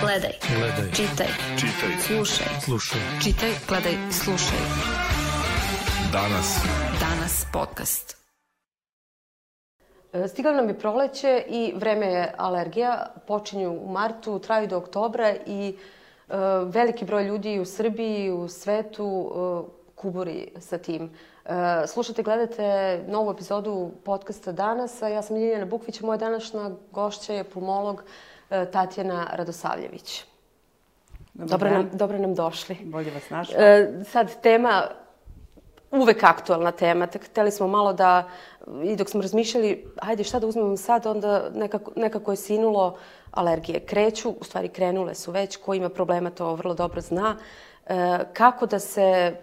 Gledaj. Gledaj. Čitaj. Čitaj. Slušaj. Slušaj. Čitaj, gledaj, slušaj. Danas. Danas podcast. E, Stigla nam je proleće i vreme je alergija. Počinju u martu, traju do oktobra i e, veliki broj ljudi u Srbiji i u svetu e, kuburi sa tim. E, slušate, gledate novu epizodu podcasta danas. a Ja sam Ljiljana Bukvić, moja današnja gošća je pulmolog e, Tatjana Radosavljević. Dobro nam, dobro nam došli. Bolje vas našla. E, sad tema, uvek aktualna tema. Tek hteli smo malo da, i dok smo razmišljali, hajde šta da uzmemo sad, onda nekako, nekako je sinulo alergije. Kreću, u stvari krenule su već, ko ima problema to vrlo dobro zna. E, kako da se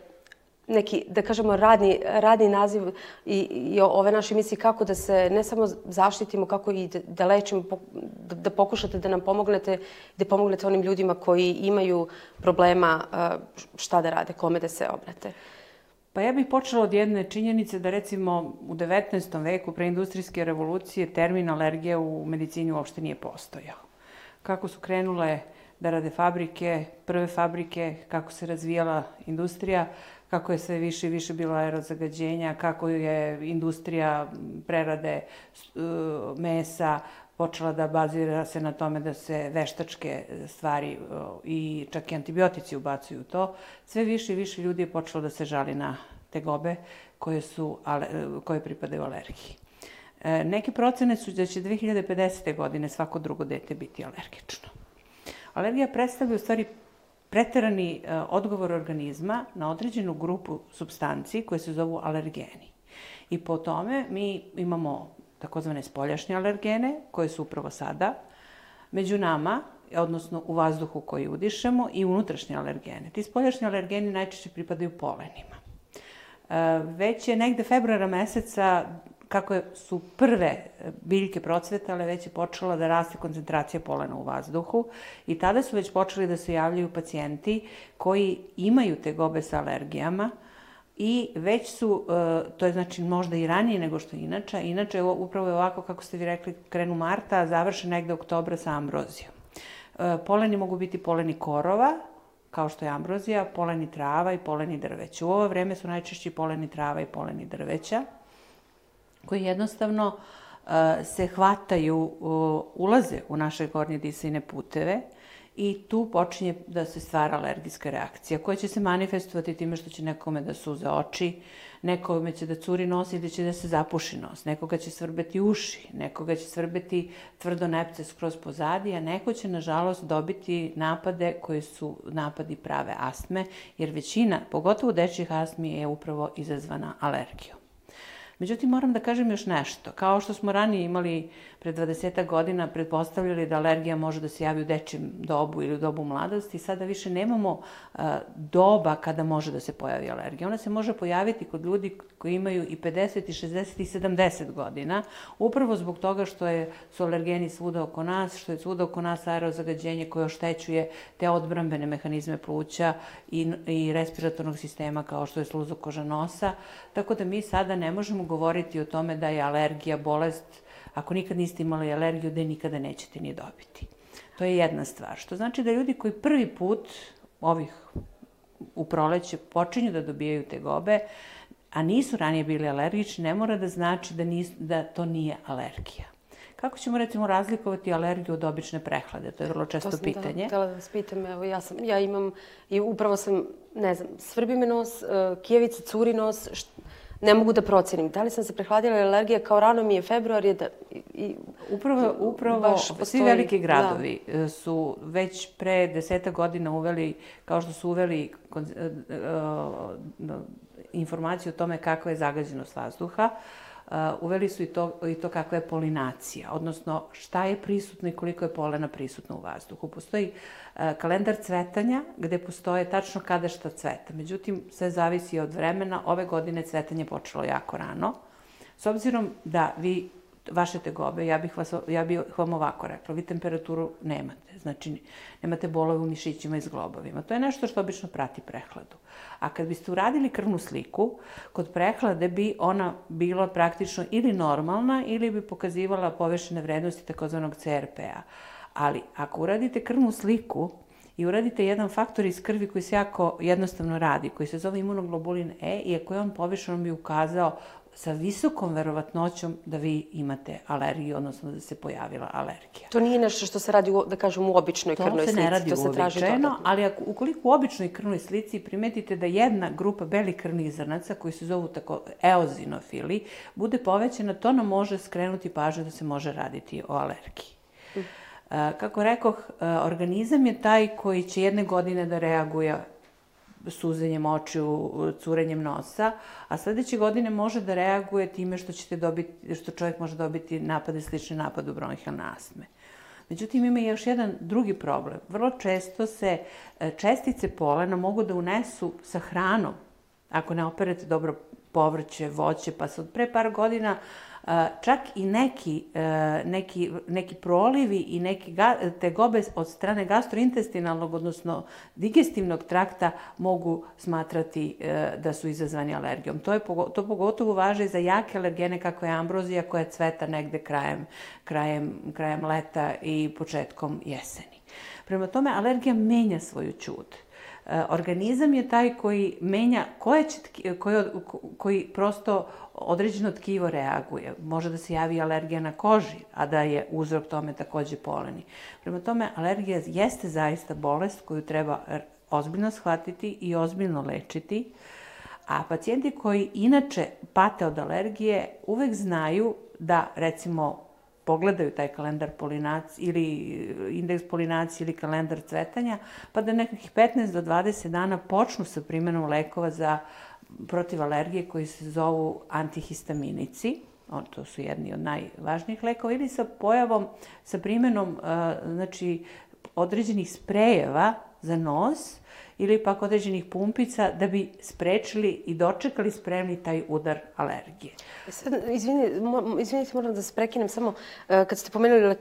neki, da kažemo, radni, radni naziv i, i ove naše emisije, kako da se ne samo zaštitimo, kako i da, da lečimo, da, da pokušate da nam pomognete, da pomognete onim ljudima koji imaju problema šta da rade, kome da se obrate. Pa ja bih počela od jedne činjenice da recimo u 19. veku pre industrijske revolucije termin alergija u medicini uopšte nije postojao. Kako su krenule da rade fabrike, prve fabrike, kako se razvijala industrija, kako je sve više i više bilo aerozagađenja, kako je industrija prerade uh, mesa počela da bazira se na tome da se veštačke stvari uh, i čak i antibiotici ubacuju u to, sve više i više ljudi je počelo da se žali na tegobe koje, su, ale, koje pripadaju alergiji. E, neke procene su da će 2050. godine svako drugo dete biti alergično. Alergija predstavlja u stvari preterani e, odgovor organizma na određenu grupu substanci koje se zovu alergeni. I po tome mi imamo takozvane spoljašnje alergene, koje su upravo sada među nama, odnosno u vazduhu koji udišemo, i unutrašnje alergene. Ti spoljašnji alergeni najčešće pripadaju polenima. E, već je negde februara meseca kako su prve biljke procvetale, već je počela da raste koncentracija polena u vazduhu i tada su već počeli da se javljaju pacijenti koji imaju te gobe sa alergijama i već su, to je znači možda i ranije nego što inače, inače upravo je ovako kako ste vi rekli, krenu marta, a završe negde oktobra sa ambrozijom. Poleni mogu biti poleni korova, kao što je ambrozija, poleni trava i poleni drveća. U ovo vreme su najčešći poleni trava i poleni drveća koji jednostavno uh, se hvataju, ulaze u naše gornje disajne puteve i tu počinje da se stvara alergijska reakcija koja će se manifestovati time što će nekome da suze oči, nekome će da curi nos ili će da se zapuši nos, nekoga će svrbeti uši, nekoga će svrbeti tvrdo nepce skroz pozadi, a neko će nažalost dobiti napade koji su napadi prave astme, jer većina, pogotovo dečjih astmi, je upravo izazvana alergijom. Međutim, moram da kažem još nešto. Kao što smo ranije imali pre 20 godina pretpostavljali da alergija može da se javi u dečijem dobu ili u dobu mladosti, sada više nemamo doba kada može da se pojavi alergija. Ona se može pojaviti kod ljudi koji imaju i 50, i 60, i 70 godina, upravo zbog toga što je, su alergeni svuda oko nas, što je svuda oko nas aerozagađenje koje oštećuje te odbrambene mehanizme pluća i, i respiratornog sistema kao što je sluzokoža nosa, tako da mi sada ne možemo govoriti o tome da je alergija bolest ako nikad niste imali alergiju, da je nikada nećete ni dobiti. To je jedna stvar. Što znači da ljudi koji prvi put ovih u proleće počinju da dobijaju te gobe, a nisu ranije bili alergični, ne mora da znači da, nis, da to nije alergija. Kako ćemo recimo razlikovati alergiju od obične prehlade? To je vrlo često to sam pitanje. Da, da vas pitam, evo ja, sam, ja imam i upravo sam, ne znam, svrbi me nos, uh, kijevica curi nos, št, ne mogu da procenim. Da li sam se prehladila ili alergija, kao rano mi je februar, je da... I, upravo, upravo postoji, svi veliki gradovi da. su već pre deseta godina uveli, kao što su uveli uh, uh, informaciju o tome kakva je zagađenost vazduha, uh, uveli su i to, i to kakva je polinacija, odnosno šta je prisutno i koliko je polena prisutno u vazduhu. Postoji uh, kalendar cvetanja gde postoje tačno kada šta cveta. Međutim, sve zavisi od vremena. Ove godine cvetanje počelo jako rano. S obzirom da vi vaše tegobe, ja bih, vas, ja bih vam ovako rekla, vi temperaturu nemate, znači nemate bolove u mišićima i zglobovima. To je nešto što obično prati prehladu. A kad biste uradili krvnu sliku, kod prehlade bi ona bila praktično ili normalna ili bi pokazivala povešene vrednosti takozvanog CRP-a. Ali ako uradite krvnu sliku i uradite jedan faktor iz krvi koji se jako jednostavno radi, koji se zove imunoglobulin E i ako je on povišen, on bi ukazao sa visokom verovatnoćom da vi imate alergiju, odnosno da se pojavila alergija. To nije nešto što se radi, u, da kažem, u običnoj To krvnoj se slici. ne radi to se uobičajeno, ali ako, ukoliko u običnoj krvnoj slici primetite da jedna grupa belih krvnih zrnaca, koji se zovu tako eozinofili, bude povećana, to nam može skrenuti pažnju da se može raditi o alergiji. E, Kako rekoh, organizam je taj koji će jedne godine da reaguje suzenjem očiju, curenjem nosa, a sledeće godine može da reaguje time što ćete dobiti, što čovjek može dobiti napade slične napadu bronhijalne astme. Međutim, ima još jedan drugi problem. Vrlo često se e, čestice polena mogu da unesu sa hranom, ako ne operete dobro povrće, voće, pa se od pre par godina a, čak i neki, e, neki, neki prolivi i neki tegobe od strane gastrointestinalnog, odnosno digestivnog trakta mogu smatrati e, da su izazvani alergijom. To, je, to pogotovo važe za jake alergene kako je ambrozija koja cveta negde krajem, krajem, krajem leta i početkom jeseni. Prema tome, alergija menja svoju ćud. E, Organizam je taj koji menja koje će, koji, koji prosto određeno tkivo reaguje. Može da se javi alergija na koži, a da je uzrok tome takođe poleni. Prema tome, alergija jeste zaista bolest koju treba ozbiljno shvatiti i ozbiljno lečiti. A pacijenti koji inače pate od alergije uvek znaju da, recimo, pogledaju taj kalendar polinacije ili indeks polinacije ili kalendar cvetanja, pa da nekakvih 15 do 20 dana počnu sa primenom lekova za protiv alergije koji se zovu antihistaminici, on, to su jedni od najvažnijih lekova, ili sa pojavom, sa primenom znači, određenih sprejeva za nos ili pak određenih pumpica da bi sprečili i dočekali spremni taj udar alergije. Sad, izvini, izvinite, moram da se prekinem samo. e, Kad ste pomenuli le, e,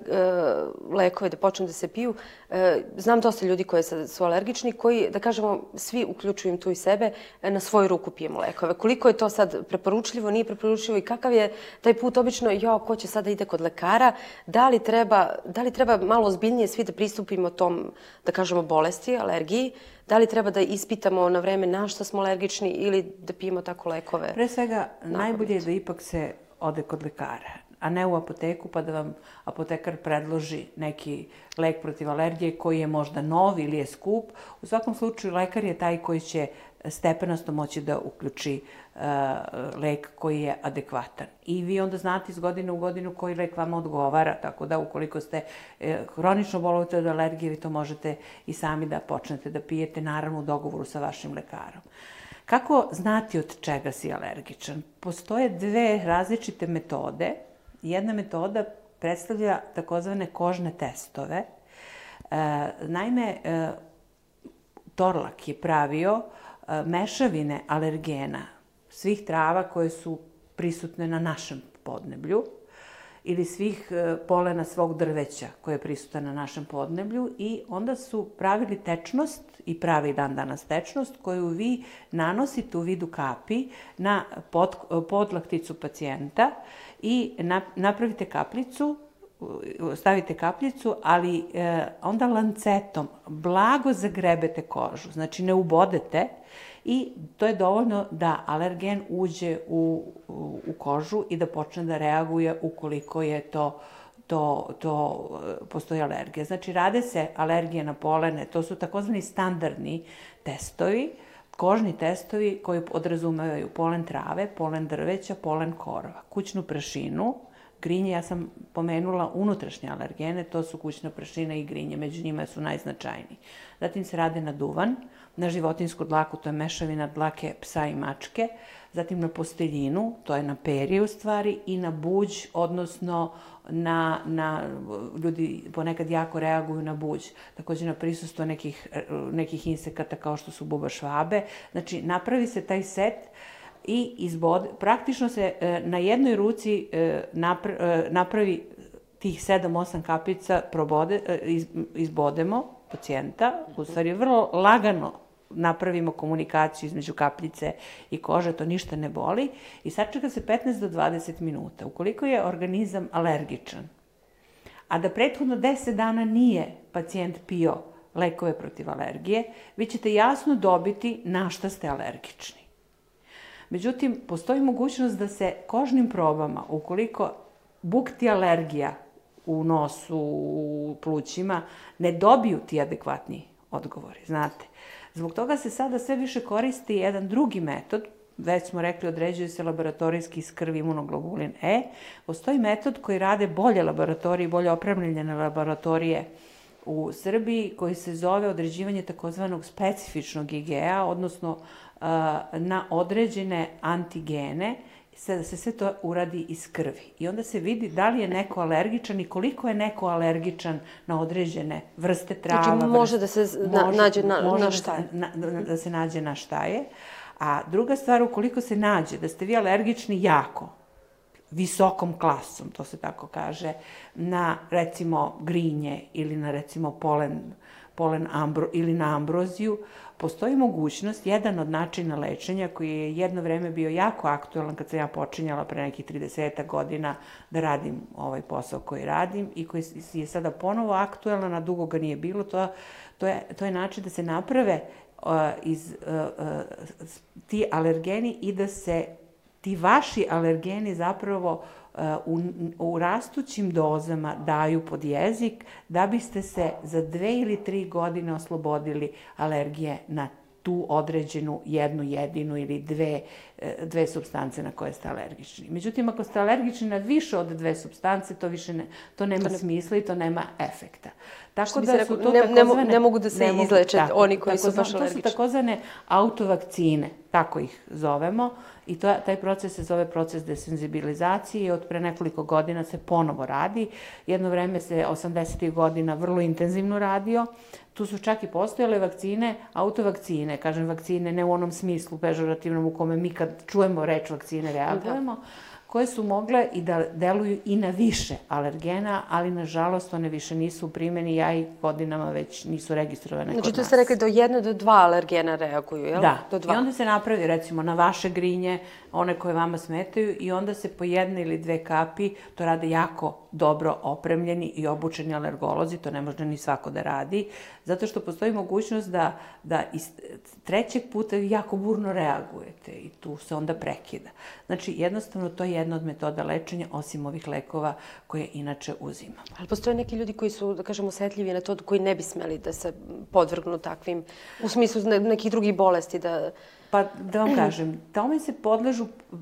lekove da počnu da se piju, e, znam dosta ljudi koji su alergični, koji, da kažemo, svi, uključujem tu i sebe, e, na svoju ruku pijemo lekove. Koliko je to sad preporučljivo, nije preporučljivo i kakav je taj put obično, jo, ko će sada ide kod lekara, da li treba, da li treba malo ozbiljnije svi da pristupimo tom, da kažemo, bolesti, alergiji, da li treba da ispitamo na vreme na šta smo alergični ili da pijemo tako lekove? Pre svega, najbolje je da ipak se ode kod lekara, a ne u apoteku pa da vam apotekar predloži neki lek protiv alergije koji je možda nov ili je skup. U svakom slučaju, lekar je taj koji će stepenasto moći da uključi uh, lek koji je adekvatan. I vi onda znate iz godine u godinu koji lek vama odgovara, tako da ukoliko ste e, hronično bolujete od alergije, vi to možete i sami da počnete da pijete, naravno u dogovoru sa vašim lekarom. Kako znati od čega si alergičan? Postoje dve različite metode. Jedna metoda predstavlja takozvane kožne testove. E, naime, Torlak je pravio e, mešavine alergena svih trava koje su prisutne na našem podneblju ili svih e, polena svog drveća koje je prisutan na našem podneblju i onda su pravili tečnost i pravi dan danas tečnost koju vi nanosite u vidu kapi na pod, podlakticu pacijenta i na, napravite kaplicu stavite kapljicu, ali e, onda lancetom blago zagrebete kožu, znači ne ubodete i to je dovoljno da alergen uđe u, u, u kožu i da počne da reaguje ukoliko je to to, to e, postoji alergija. Znači, rade se alergije na polene, to su takozvani standardni testovi, kožni testovi koji podrazumevaju polen trave, polen drveća, polen korova, kućnu prašinu, grinje, ja sam pomenula unutrašnje alergene, to su kućna prašina i grinje, među njima su najznačajniji. Zatim se rade na duvan, na životinsku dlaku, to je mešavina dlake psa i mačke, zatim na posteljinu, to je na perje u stvari, i na buđ, odnosno na, na, ljudi ponekad jako reaguju na buđ, takođe na prisustvo nekih, nekih insekata kao što su buba švabe. Znači, napravi se taj set i izbod, praktično se e, na jednoj ruci e, e, napravi tih 7-8 kapica, probode, iz, izbodemo pacijenta, u stvari vrlo lagano napravimo komunikaciju između kapljice i kože, to ništa ne boli i sačeka se 15 do 20 minuta. Ukoliko je organizam alergičan, a da prethodno 10 dana nije pacijent pio lekove protiv alergije, vi ćete jasno dobiti na šta ste alergični. Međutim, postoji mogućnost da se kožnim probama, ukoliko bukti alergija u nosu, u plućima, ne dobiju ti adekvatni odgovori, znate. Zbog toga se sada sve više koristi jedan drugi metod, već smo rekli, određuje se laboratorijski iz krvi imunoglobulin E. Postoji metod koji rade bolje laboratorije, bolje opremljene laboratorije u Srbiji, koji se zove određivanje takozvanog specifičnog IgA, odnosno na određene antigene, se, da se sve to uradi iz krvi. I onda se vidi da li je neko alergičan i koliko je neko alergičan na određene vrste trava. Znači može da se na, može, nađe na, može na šta je. Da, da, da se nađe na šta je. A druga stvar, ukoliko se nađe da ste vi alergični jako, visokom klasom, to se tako kaže, na recimo grinje ili na recimo polen, polen ambro, ili na ambroziju, postoji mogućnost, jedan od načina lečenja koji je jedno vreme bio jako aktualan kad sam ja počinjala pre nekih 30 godina da radim ovaj posao koji radim i koji je sada ponovo aktualan, a dugo ga nije bilo, to, to, je, to je način da se naprave uh, iz uh, uh, ti alergeni i da se ti vaši alergeni zapravo u, u rastućim dozama daju pod jezik da biste se za dve ili tri godine oslobodili alergije na tu određenu jednu jedinu ili dve, dve substance na koje ste alergični. Međutim, ako ste alergični na više od dve substance, to više ne, to nema to ne... smisla i to nema efekta. Tako da su to ne, takozvane, ne, ne mogu da se ne izleče tako, oni koji tako, su baš alergični. To su takozvane autovakcine, tako ih zovemo, i to, taj proces se zove proces desenzibilizacije i od pre nekoliko godina se ponovo radi. Jedno vreme se 80. godina vrlo intenzivno radio, tu su čak i postojale vakcine, autovakcine, kažem vakcine ne u onom smislu pežorativnom u kome mi kad čujemo reč vakcine reagujemo, da koje su mogle i da deluju i na više alergena, ali nažalost one više nisu u primjeni, ja i godinama već nisu registrovane znači, kod nas. Znači, to ste rekli do jedne do dva alergena reaguju, jel? Da, do dva. i onda se napravi recimo na vaše grinje, one koje vama smetaju i onda se po jedne ili dve kapi, to rade jako dobro opremljeni i obučeni alergolozi, to ne može ni svako da radi, zato što postoji mogućnost da, da iz trećeg puta jako burno reagujete i tu se onda prekida. Znači, jednostavno, to je jedna od metoda lečenja, osim ovih lekova koje inače uzimamo. Ali postoje neki ljudi koji su, da kažemo, osetljivi na to, koji ne bi smeli da se podvrgnu takvim, u smislu nekih drugih bolesti, da Pa da vam kažem, tome se podležu uh,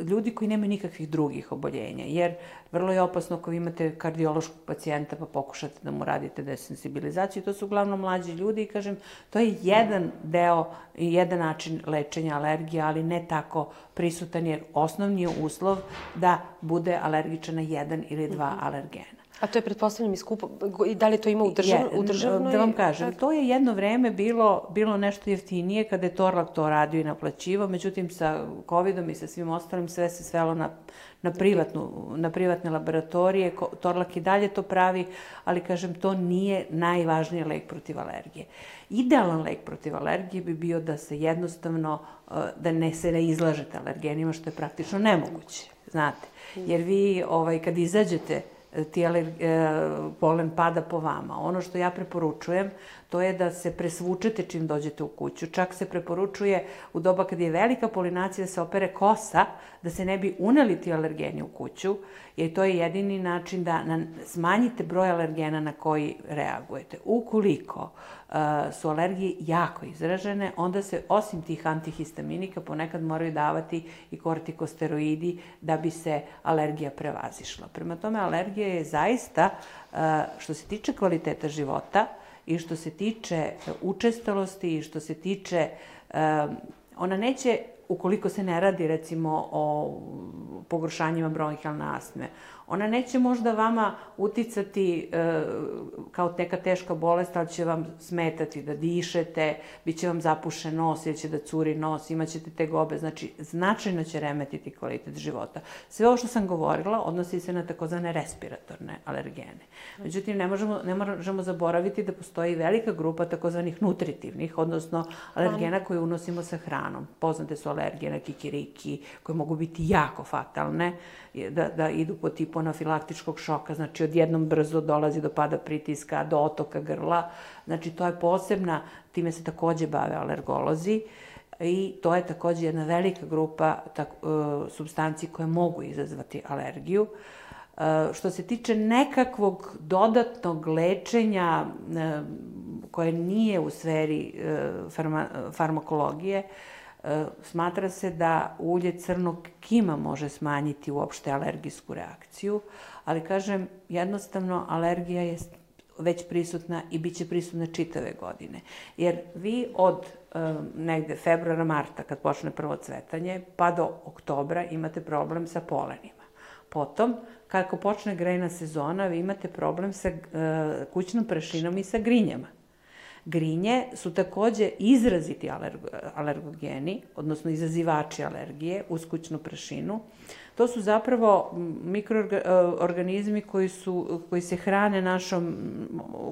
ljudi koji nemaju nikakvih drugih oboljenja, jer vrlo je opasno ako vi imate kardiološkog pacijenta pa pokušate da mu radite desensibilizaciju. To su uglavnom mlađi ljudi i kažem, to je jedan deo i jedan način lečenja alergije, ali ne tako prisutan jer osnovni je uslov da bude alergičan na jedan ili dva mhm. alergena. A to je, pretpostavljam, i skupo. I da li to ima u, držav, je, u državnoj? Da vam kažem, to je jedno vreme bilo, bilo nešto jeftinije kada je Torlak to radio i naplaćivao, međutim sa COVID-om i sa svim ostalim sve se svelo na, na, privatnu, na privatne laboratorije. Torlak i dalje to pravi, ali kažem, to nije najvažniji lek protiv alergije. Idealan lek protiv alergije bi bio da se jednostavno, eh, da ne se ne izlažete alergenima, što je praktično nemoguće, znate. Jer vi, ovaj, kad izađete ti e, polen pada po vama. Ono što ja preporučujem, to je da se presvučete čim dođete u kuću. Čak se preporučuje u doba kad je velika polinacija da se opere kosa, da se ne bi uneli ti alergeni u kuću, jer to je jedini način da smanjite broj alergena na koji reagujete. Ukoliko uh, su alergije jako izražene, onda se osim tih antihistaminika ponekad moraju davati i kortikosteroidi da bi se alergija prevazišla. Prema tome, alergija je zaista, uh, što se tiče kvaliteta života, i što se tiče učestalosti i što se tiče, um, ona neće ukoliko se ne radi recimo o pogoršanjima bronhijalne astme, Ona neće možda vama uticati e, kao neka teška bolest, ali će vam smetati da dišete, bit će vam zapušen nos ili će da curi nos, imaćete te gobe, znači značajno će remetiti kvalitet života. Sve ovo što sam govorila odnosi se na takozvane respiratorne alergene. Međutim, ne možemo, ne možemo zaboraviti da postoji velika grupa takozvanih nutritivnih, odnosno alergena koje unosimo sa hranom. Poznate su alergije na kikiriki, koje mogu biti jako fatalne, da, da idu po tipu hiponafilaktičkog šoka, znači odjednom brzo dolazi do pada pritiska, do otoka grla. Znači to je posebna, time se takođe bave alergolozi i to je takođe jedna velika grupa tak, uh, substanci koje mogu izazvati alergiju. Uh, što se tiče nekakvog dodatnog lečenja uh, koje nije u sferi uh, farma, farmakologije, E, smatra se da ulje crnog kima može smanjiti uopšte alergijsku reakciju, ali kažem, jednostavno alergija je već prisutna i bit će prisutna čitave godine. Jer vi od negde februara, marta, kad počne prvo cvetanje, pa do oktobra imate problem sa polenima. Potom, kako počne grejna sezona, vi imate problem sa kućnom prašinom i sa grinjama. Grinje su takođe izraziti alergo, alergogeni, odnosno izazivači alergije, uskućnu prašinu. To su zapravo mikroorganizmi koji, su, koji se hrane našom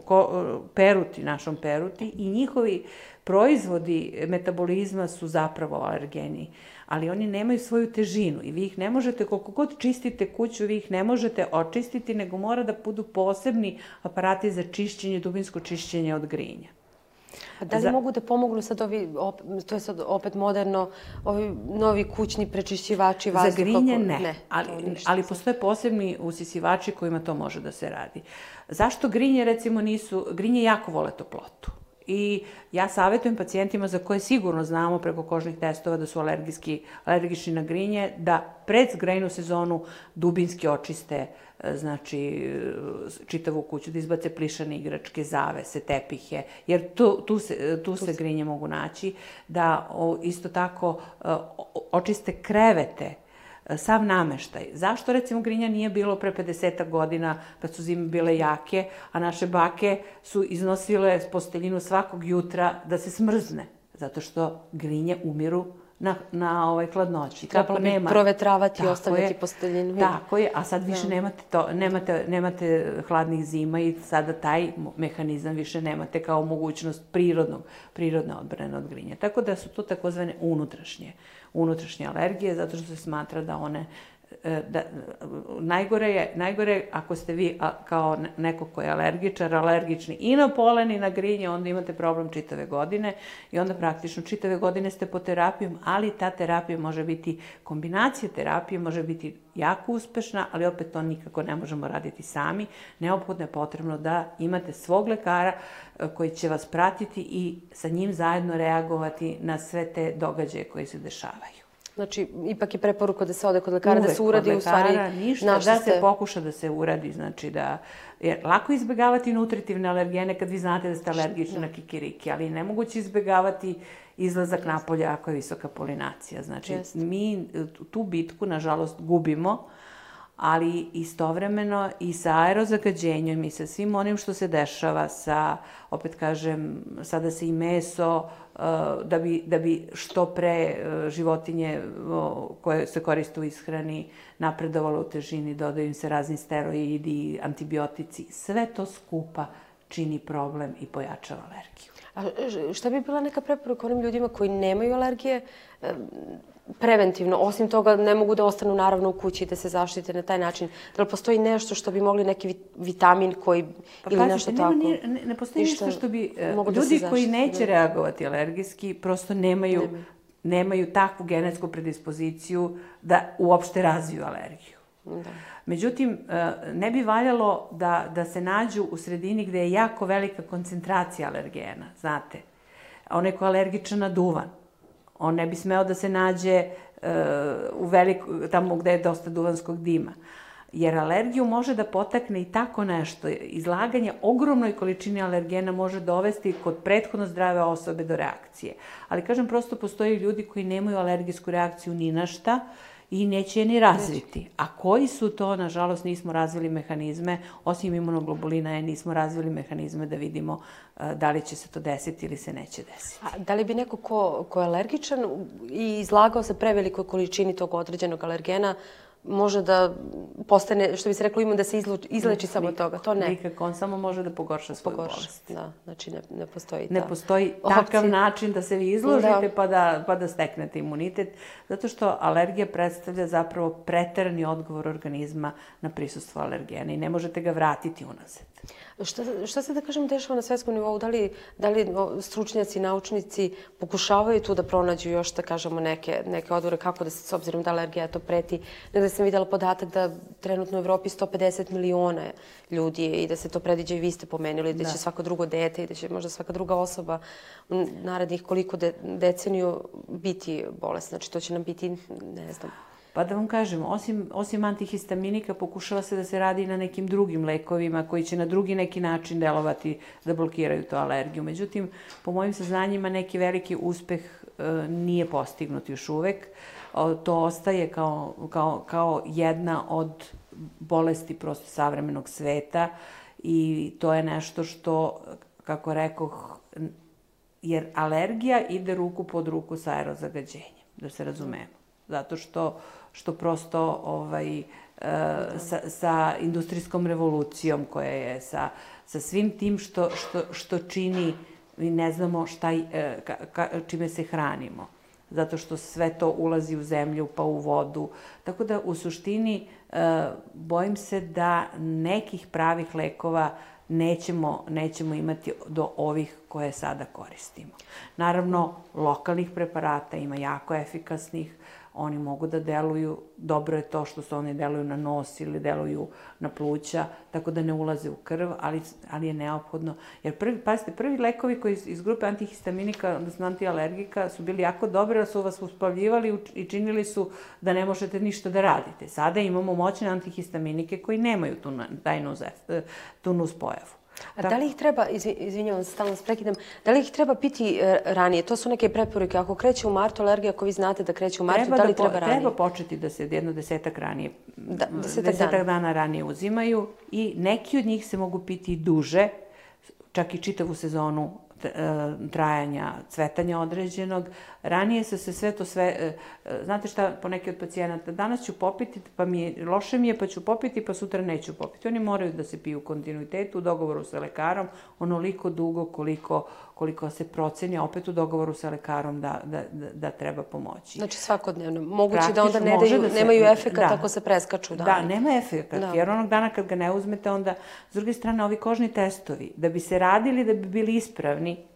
ko, peruti, našom peruti i njihovi proizvodi metabolizma su zapravo alergeni ali oni nemaju svoju težinu i vi ih ne možete, koliko god čistite kuću, vi ih ne možete očistiti, nego mora da budu posebni aparati za čišćenje, dubinsko čišćenje od grinja. A da li Za... mogu da pomognu sad ovi, op, to je sad opet moderno, ovi novi kućni prečišćivači vazduha? Za grinje ne, ne ali, ali postoje posebni usisivači kojima to može da se radi. Zašto grinje recimo nisu, grinje jako vole toplotu. I ja savjetujem pacijentima za koje sigurno znamo preko kožnih testova da su alergijski, alergični na grinje, da pred grejnu sezonu dubinski očiste znači čitavu kuću, da izbace plišane igračke, zavese, tepihe, jer tu, tu, se, tu se grinje mogu naći, da o, isto tako e, očiste krevete sav nameštaj. Zašto recimo grinja nije bilo pre 50 godina kad su zime bile jake, a naše bake su iznosile posteljinu svakog jutra da se smrzne? Zato što grinje umiru na, na ovaj hladnoći. Trebalo bi nema, provetravati i ostavljati je, posteljinu. Tako je, a sad više da. nemate, to, nemate, nemate hladnih zima i sada taj mehanizam više nemate kao mogućnost prirodnog, prirodne odbrane od grinja. Tako da su to takozvane unutrašnje unutrašnje alergije, zato što se smatra da one da, najgore je, najgore je ako ste vi a, kao neko ko je alergičar, alergični i na polen i na grinje, onda imate problem čitave godine i onda praktično čitave godine ste po terapijom, ali ta terapija može biti, kombinacija terapije može biti jako uspešna, ali opet to nikako ne možemo raditi sami. Neophodno je potrebno da imate svog lekara e, koji će vas pratiti i sa njim zajedno reagovati na sve te događaje koji se dešavaju. Znači, ipak je preporuka da se ode kod lekara, Uvek da se uradi lekara, u stvari... ništa, da ste... se pokuša da se uradi, znači da... Jer lako izbegavati nutritivne alergene kad vi znate da ste alergični na kikiriki, ali nemoguće izbegavati izlazak napolja ako je visoka polinacija. Znači, Jest. mi tu bitku, nažalost, gubimo, ali istovremeno i sa aerozagađenjem i sa svim onim što se dešava, sa, opet kažem, sada se i meso, uh, da bi, da bi što pre uh, životinje koje se koriste u ishrani napredovalo u težini, dodaju im se razni steroidi, antibiotici, sve to skupa čini problem i pojačava alergiju. A šta bi bila neka preporuka onim ljudima koji nemaju alergije, preventivno, osim toga ne mogu da ostanu naravno u kući da se zaštite na taj način. Da li postoji nešto što bi mogli neki vitamin koji pa, ili nešto nema, tako? Ne, ne postoji ništa što bi uh, ljudi da koji neće da. reagovati alergijski prosto nemaju, nemaju nemaju takvu genetsku predispoziciju da uopšte razviju alergiju. Da. Međutim, e, ne bi valjalo da, da se nađu u sredini gde je jako velika koncentracija alergena, znate. On je ko alergičan na duvan. On ne bi smeo da se nađe uh, u veliku, tamo gde je dosta duvanskog dima. Jer alergiju može da potakne i tako nešto. Izlaganje ogromnoj količini alergena može dovesti kod prethodno zdrave osobe do reakcije. Ali kažem, prosto postoje ljudi koji nemaju alergijsku reakciju ni na šta, uh, i neće je ni razviti. A koji su to, nažalost, nismo razvili mehanizme, osim imunoglobulina je, nismo razvili mehanizme da vidimo uh, da li će se to desiti ili se neće desiti. A da li bi neko ko, ko je alergičan i izlagao se prevelikoj količini tog određenog alergena, može da postane, što bi se reklo, ima da se izluči, izleči samo Nikako, toga. To ne. Nikako, on samo može da pogorša svoju Pogorša. bolest. Da, znači ne, ne postoji ta Ne postoji takav opcija. način da se vi izložite Da. pa, da, pa da steknete imunitet, zato što alergija predstavlja zapravo preterani odgovor organizma na prisustvo alergena i ne možete ga vratiti unazad. Šta, šta se da kažem dešava na svetskom nivou? Da li, da li stručnjaci, naučnici pokušavaju tu da pronađu još, da kažemo, neke, neke odgovore kako da se, s obzirom da alergija to preti? Negde sam videla podatak da trenutno u Evropi 150 miliona ljudi je i da se to predviđa i vi ste pomenuli, da, Da. će svako drugo dete i da će možda svaka druga osoba u narednih koliko de, deceniju biti bolesna. Znači to će nam biti, ne znam, Pa da vam kažem, osim, osim antihistaminika pokušava se da se radi na nekim drugim lekovima koji će na drugi neki način delovati da blokiraju tu alergiju. Međutim, po mojim saznanjima neki veliki uspeh e, nije postignut još uvek. O, to ostaje kao, kao, kao jedna od bolesti prosto savremenog sveta i to je nešto što, kako rekoh, jer alergija ide ruku pod ruku sa aerozagađenjem, da se razumemo. Zato što, što prosto ovaj, e, sa, sa industrijskom revolucijom koja je, sa, sa svim tim što, što, što čini, mi ne znamo šta, e, ka, ka, čime se hranimo zato što sve to ulazi u zemlju pa u vodu. Tako da u suštini e, bojim se da nekih pravih lekova nećemo, nećemo imati do ovih koje sada koristimo. Naravno, lokalnih preparata ima jako efikasnih, oni mogu da deluju, dobro je to što se oni deluju na nos ili deluju na pluća, tako da ne ulaze u krv, ali, ali je neophodno. Jer prvi, pazite, prvi lekovi koji iz, iz grupe antihistaminika, odnosno antialergika, su bili jako dobri, jer su vas uspavljivali i činili su da ne možete ništa da radite. Sada imamo moćne antihistaminike koji nemaju tu, na- taj nus, ef- tu nus pojavu. A da li ih treba, izvi- izvinjavam se, stalno vas prekidam, da li ih treba piti e, ranije? To su neke preporuke. Ako kreće u martu alergija, ako vi znate da kreće u martu, da li po- treba ranije? Treba početi da se jedno desetak ranije, Da, desetak desetak dana. dana ranije uzimaju i neki od njih se mogu piti duže, čak i čitavu sezonu e, trajanja cvetanja određenog. Ranije su se sve to sve, e, e, znate šta, po neki od pacijenata, danas ću popiti, pa mi je, loše mi je, pa ću popiti, pa sutra neću popiti. Oni moraju da se piju u kontinuitetu, u dogovoru sa lekarom, onoliko dugo koliko, koliko se proceni, opet u dogovoru sa lekarom da, da, da, da treba pomoći. Znači svakodnevno. Moguće da onda Praktično ne može daju, da se- nemaju efekat da. ako se preskaču dani. Da, nema efekat, Da. jer onog dana kad ga ne uzmete, onda, s druge strane, ovi kožni testovi, da bi se radili, da bi bili ispravni,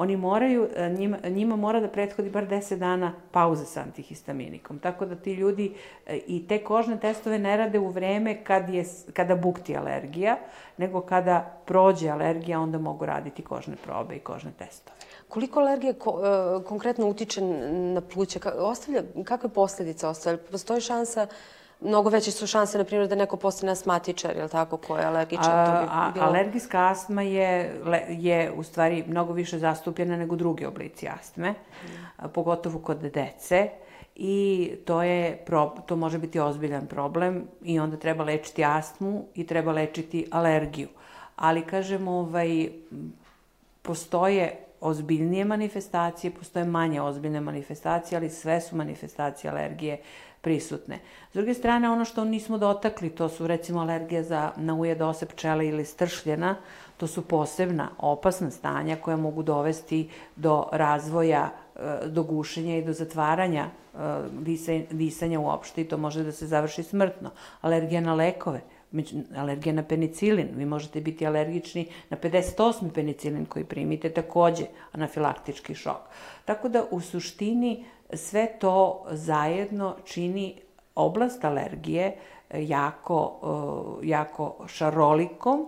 oni moraju, e, njima, njima mora da prethodi bar 10 dana pauze sa antihistaminikom. Tako da ti ljudi e, i te kožne testove ne rade u vreme kad je, kada bukti alergija, nego kada prođe alergija, onda mogu raditi kožne probe i kožne testove. Koliko alergija ko, e, konkretno utiče na pluća? Ka, ostavlja, kakve posledice ostavlja? Postoji šansa, mnogo veće su šanse, na primjer, da neko postane asmatičar, je li tako, ko je alergičan? to A, bi a, bilo... alergijska astma je, je u stvari mnogo više zastupljena nego drugi oblici astme, a, pogotovo kod dece i to je pro, to može biti ozbiljan problem i onda treba lečiti astmu i treba lečiti alergiju. Ali kažem ovaj postoje ozbiljnije manifestacije, postoje manje ozbiljne manifestacije, ali sve su manifestacije alergije prisutne. S druge strane, ono što nismo dotakli, to su recimo alergije za, na ujed ose pčele ili stršljena, to su posebna opasna stanja koja mogu dovesti do razvoja, e, do gušenja i do zatvaranja e, disa- disanja uopšte i to može da se završi smrtno. Alergija na lekove, alergija na penicilin. Vi možete biti alergični na 58. penicilin koji primite, takođe anafilaktički šok. Tako da u suštini sve to zajedno čini oblast alergije e, jako, e, jako šarolikom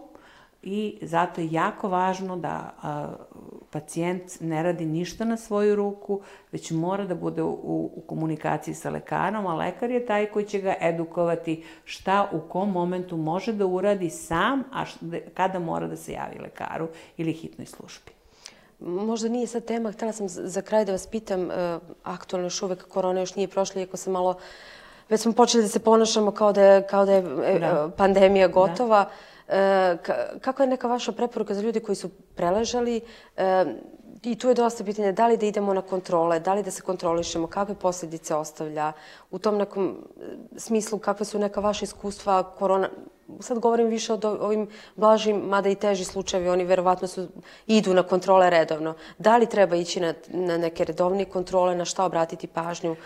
i zato je jako važno da a, pacijent ne radi ništa na svoju ruku, već mora da bude u, u komunikaciji sa lekarom, a lekar je taj koji će ga edukovati šta u kom momentu može da uradi sam, a š- da- kada mora da se javi lekaru ili hitnoj službi. Možda nije sad tema, htela sam za kraj da vas pitam, e, aktualno još uvek korona još nije prošla, iako se malo, već smo počeli da se ponašamo kao da je, kao da je e, Da. pandemija gotova. E, ka- kako je neka vaša preporuka za ljude koji su preležali? I tu je dosta pitanja da li da idemo na kontrole, da li da se kontrolišemo, kakve posljedice ostavlja, u tom nekom e, smislu kakve su neka vaša iskustva korona, sad govorim više o ovim blažim, mada i teži slučajevi, oni verovatno su, idu na kontrole redovno. Da li treba ići na, na neke redovne kontrole, na šta obratiti pažnju?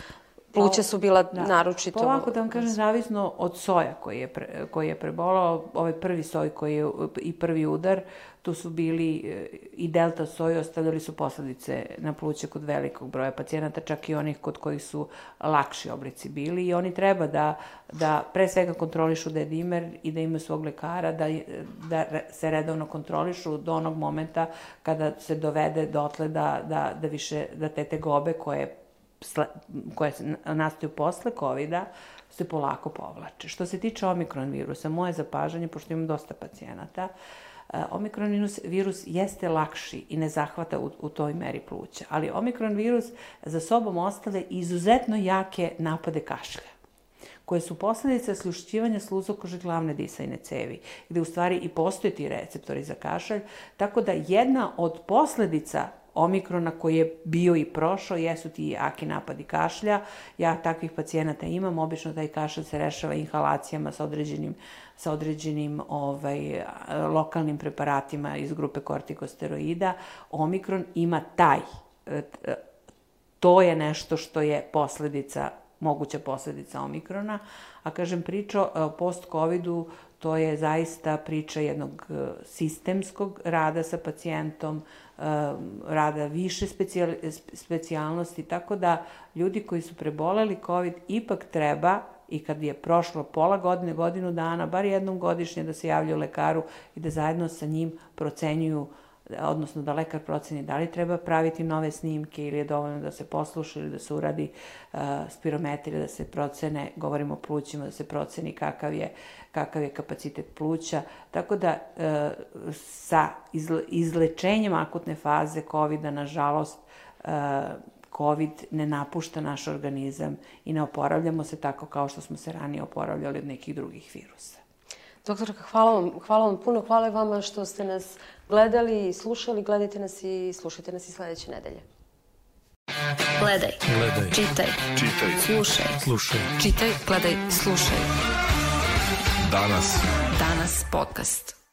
Pluća su bila da. naročito... Ovako da vam kažem, zavisno od soja koji je, pre, koji je prebolao, ovaj prvi soj koji je i prvi udar, tu su bili e, i delta soj, ostavljali su posledice na pluće kod velikog broja pacijenata, čak i onih kod kojih su lakši oblici bili i oni treba da, da pre svega kontrolišu da je dimer i da imaju svog lekara, da, da se redovno kontrolišu do onog momenta kada se dovede dotle da, da, da više, da te tegobe koje koje nastaju posle covid se polako povlače. Što se tiče omikron virusa, moje zapažanje, pošto imam dosta pacijenata, e, omikron virus, jeste lakši i ne zahvata u, u toj meri pluća, ali omikron virus za sobom ostale izuzetno jake napade kašlja koje su posledice slušćivanja sluzokože glavne disajne cevi, gde u stvari i postoje ti receptori za kašalj, tako da jedna od posledica omikrona koji je bio i prošao, jesu ti jaki napadi kašlja. Ja takvih pacijenata imam, obično taj kašalj se rešava inhalacijama sa određenim sa određenim ovaj, lokalnim preparatima iz grupe kortikosteroida. Omikron ima taj, e, to je nešto što je posledica, moguća posledica omikrona, a kažem priča o post-covidu, to je zaista priča jednog e, sistemskog rada sa pacijentom, rada više specijal, specijalnosti, tako da ljudi koji su preboleli COVID ipak treba i kad je prošlo pola godine, godinu dana, bar jednom godišnje da se javljaju lekaru i da zajedno sa njim procenjuju uh, odnosno da lekar proceni da li treba praviti nove snimke ili je dovoljno da se posluša ili da se uradi uh, spirometrija, da se procene, govorimo o plućima, da se proceni kakav je, kakav je kapacitet pluća. Tako da uh, sa izle, izlečenjem akutne faze COVID-a, nažalost, uh, COVID ne napušta naš organizam i ne oporavljamo se tako kao što smo se ranije oporavljali od nekih drugih virusa. Doktorka, hvala vam, hvala vam puno. Hvala vama što ste nas gledali i slušali. Gledajte nas i slušajte nas i sledeće nedelje. Gledaj. Gledaj. Čitaj. Čitaj. Slušaj. Slušaj. Čitaj, gledaj, slušaj. Danas. Danas podcast.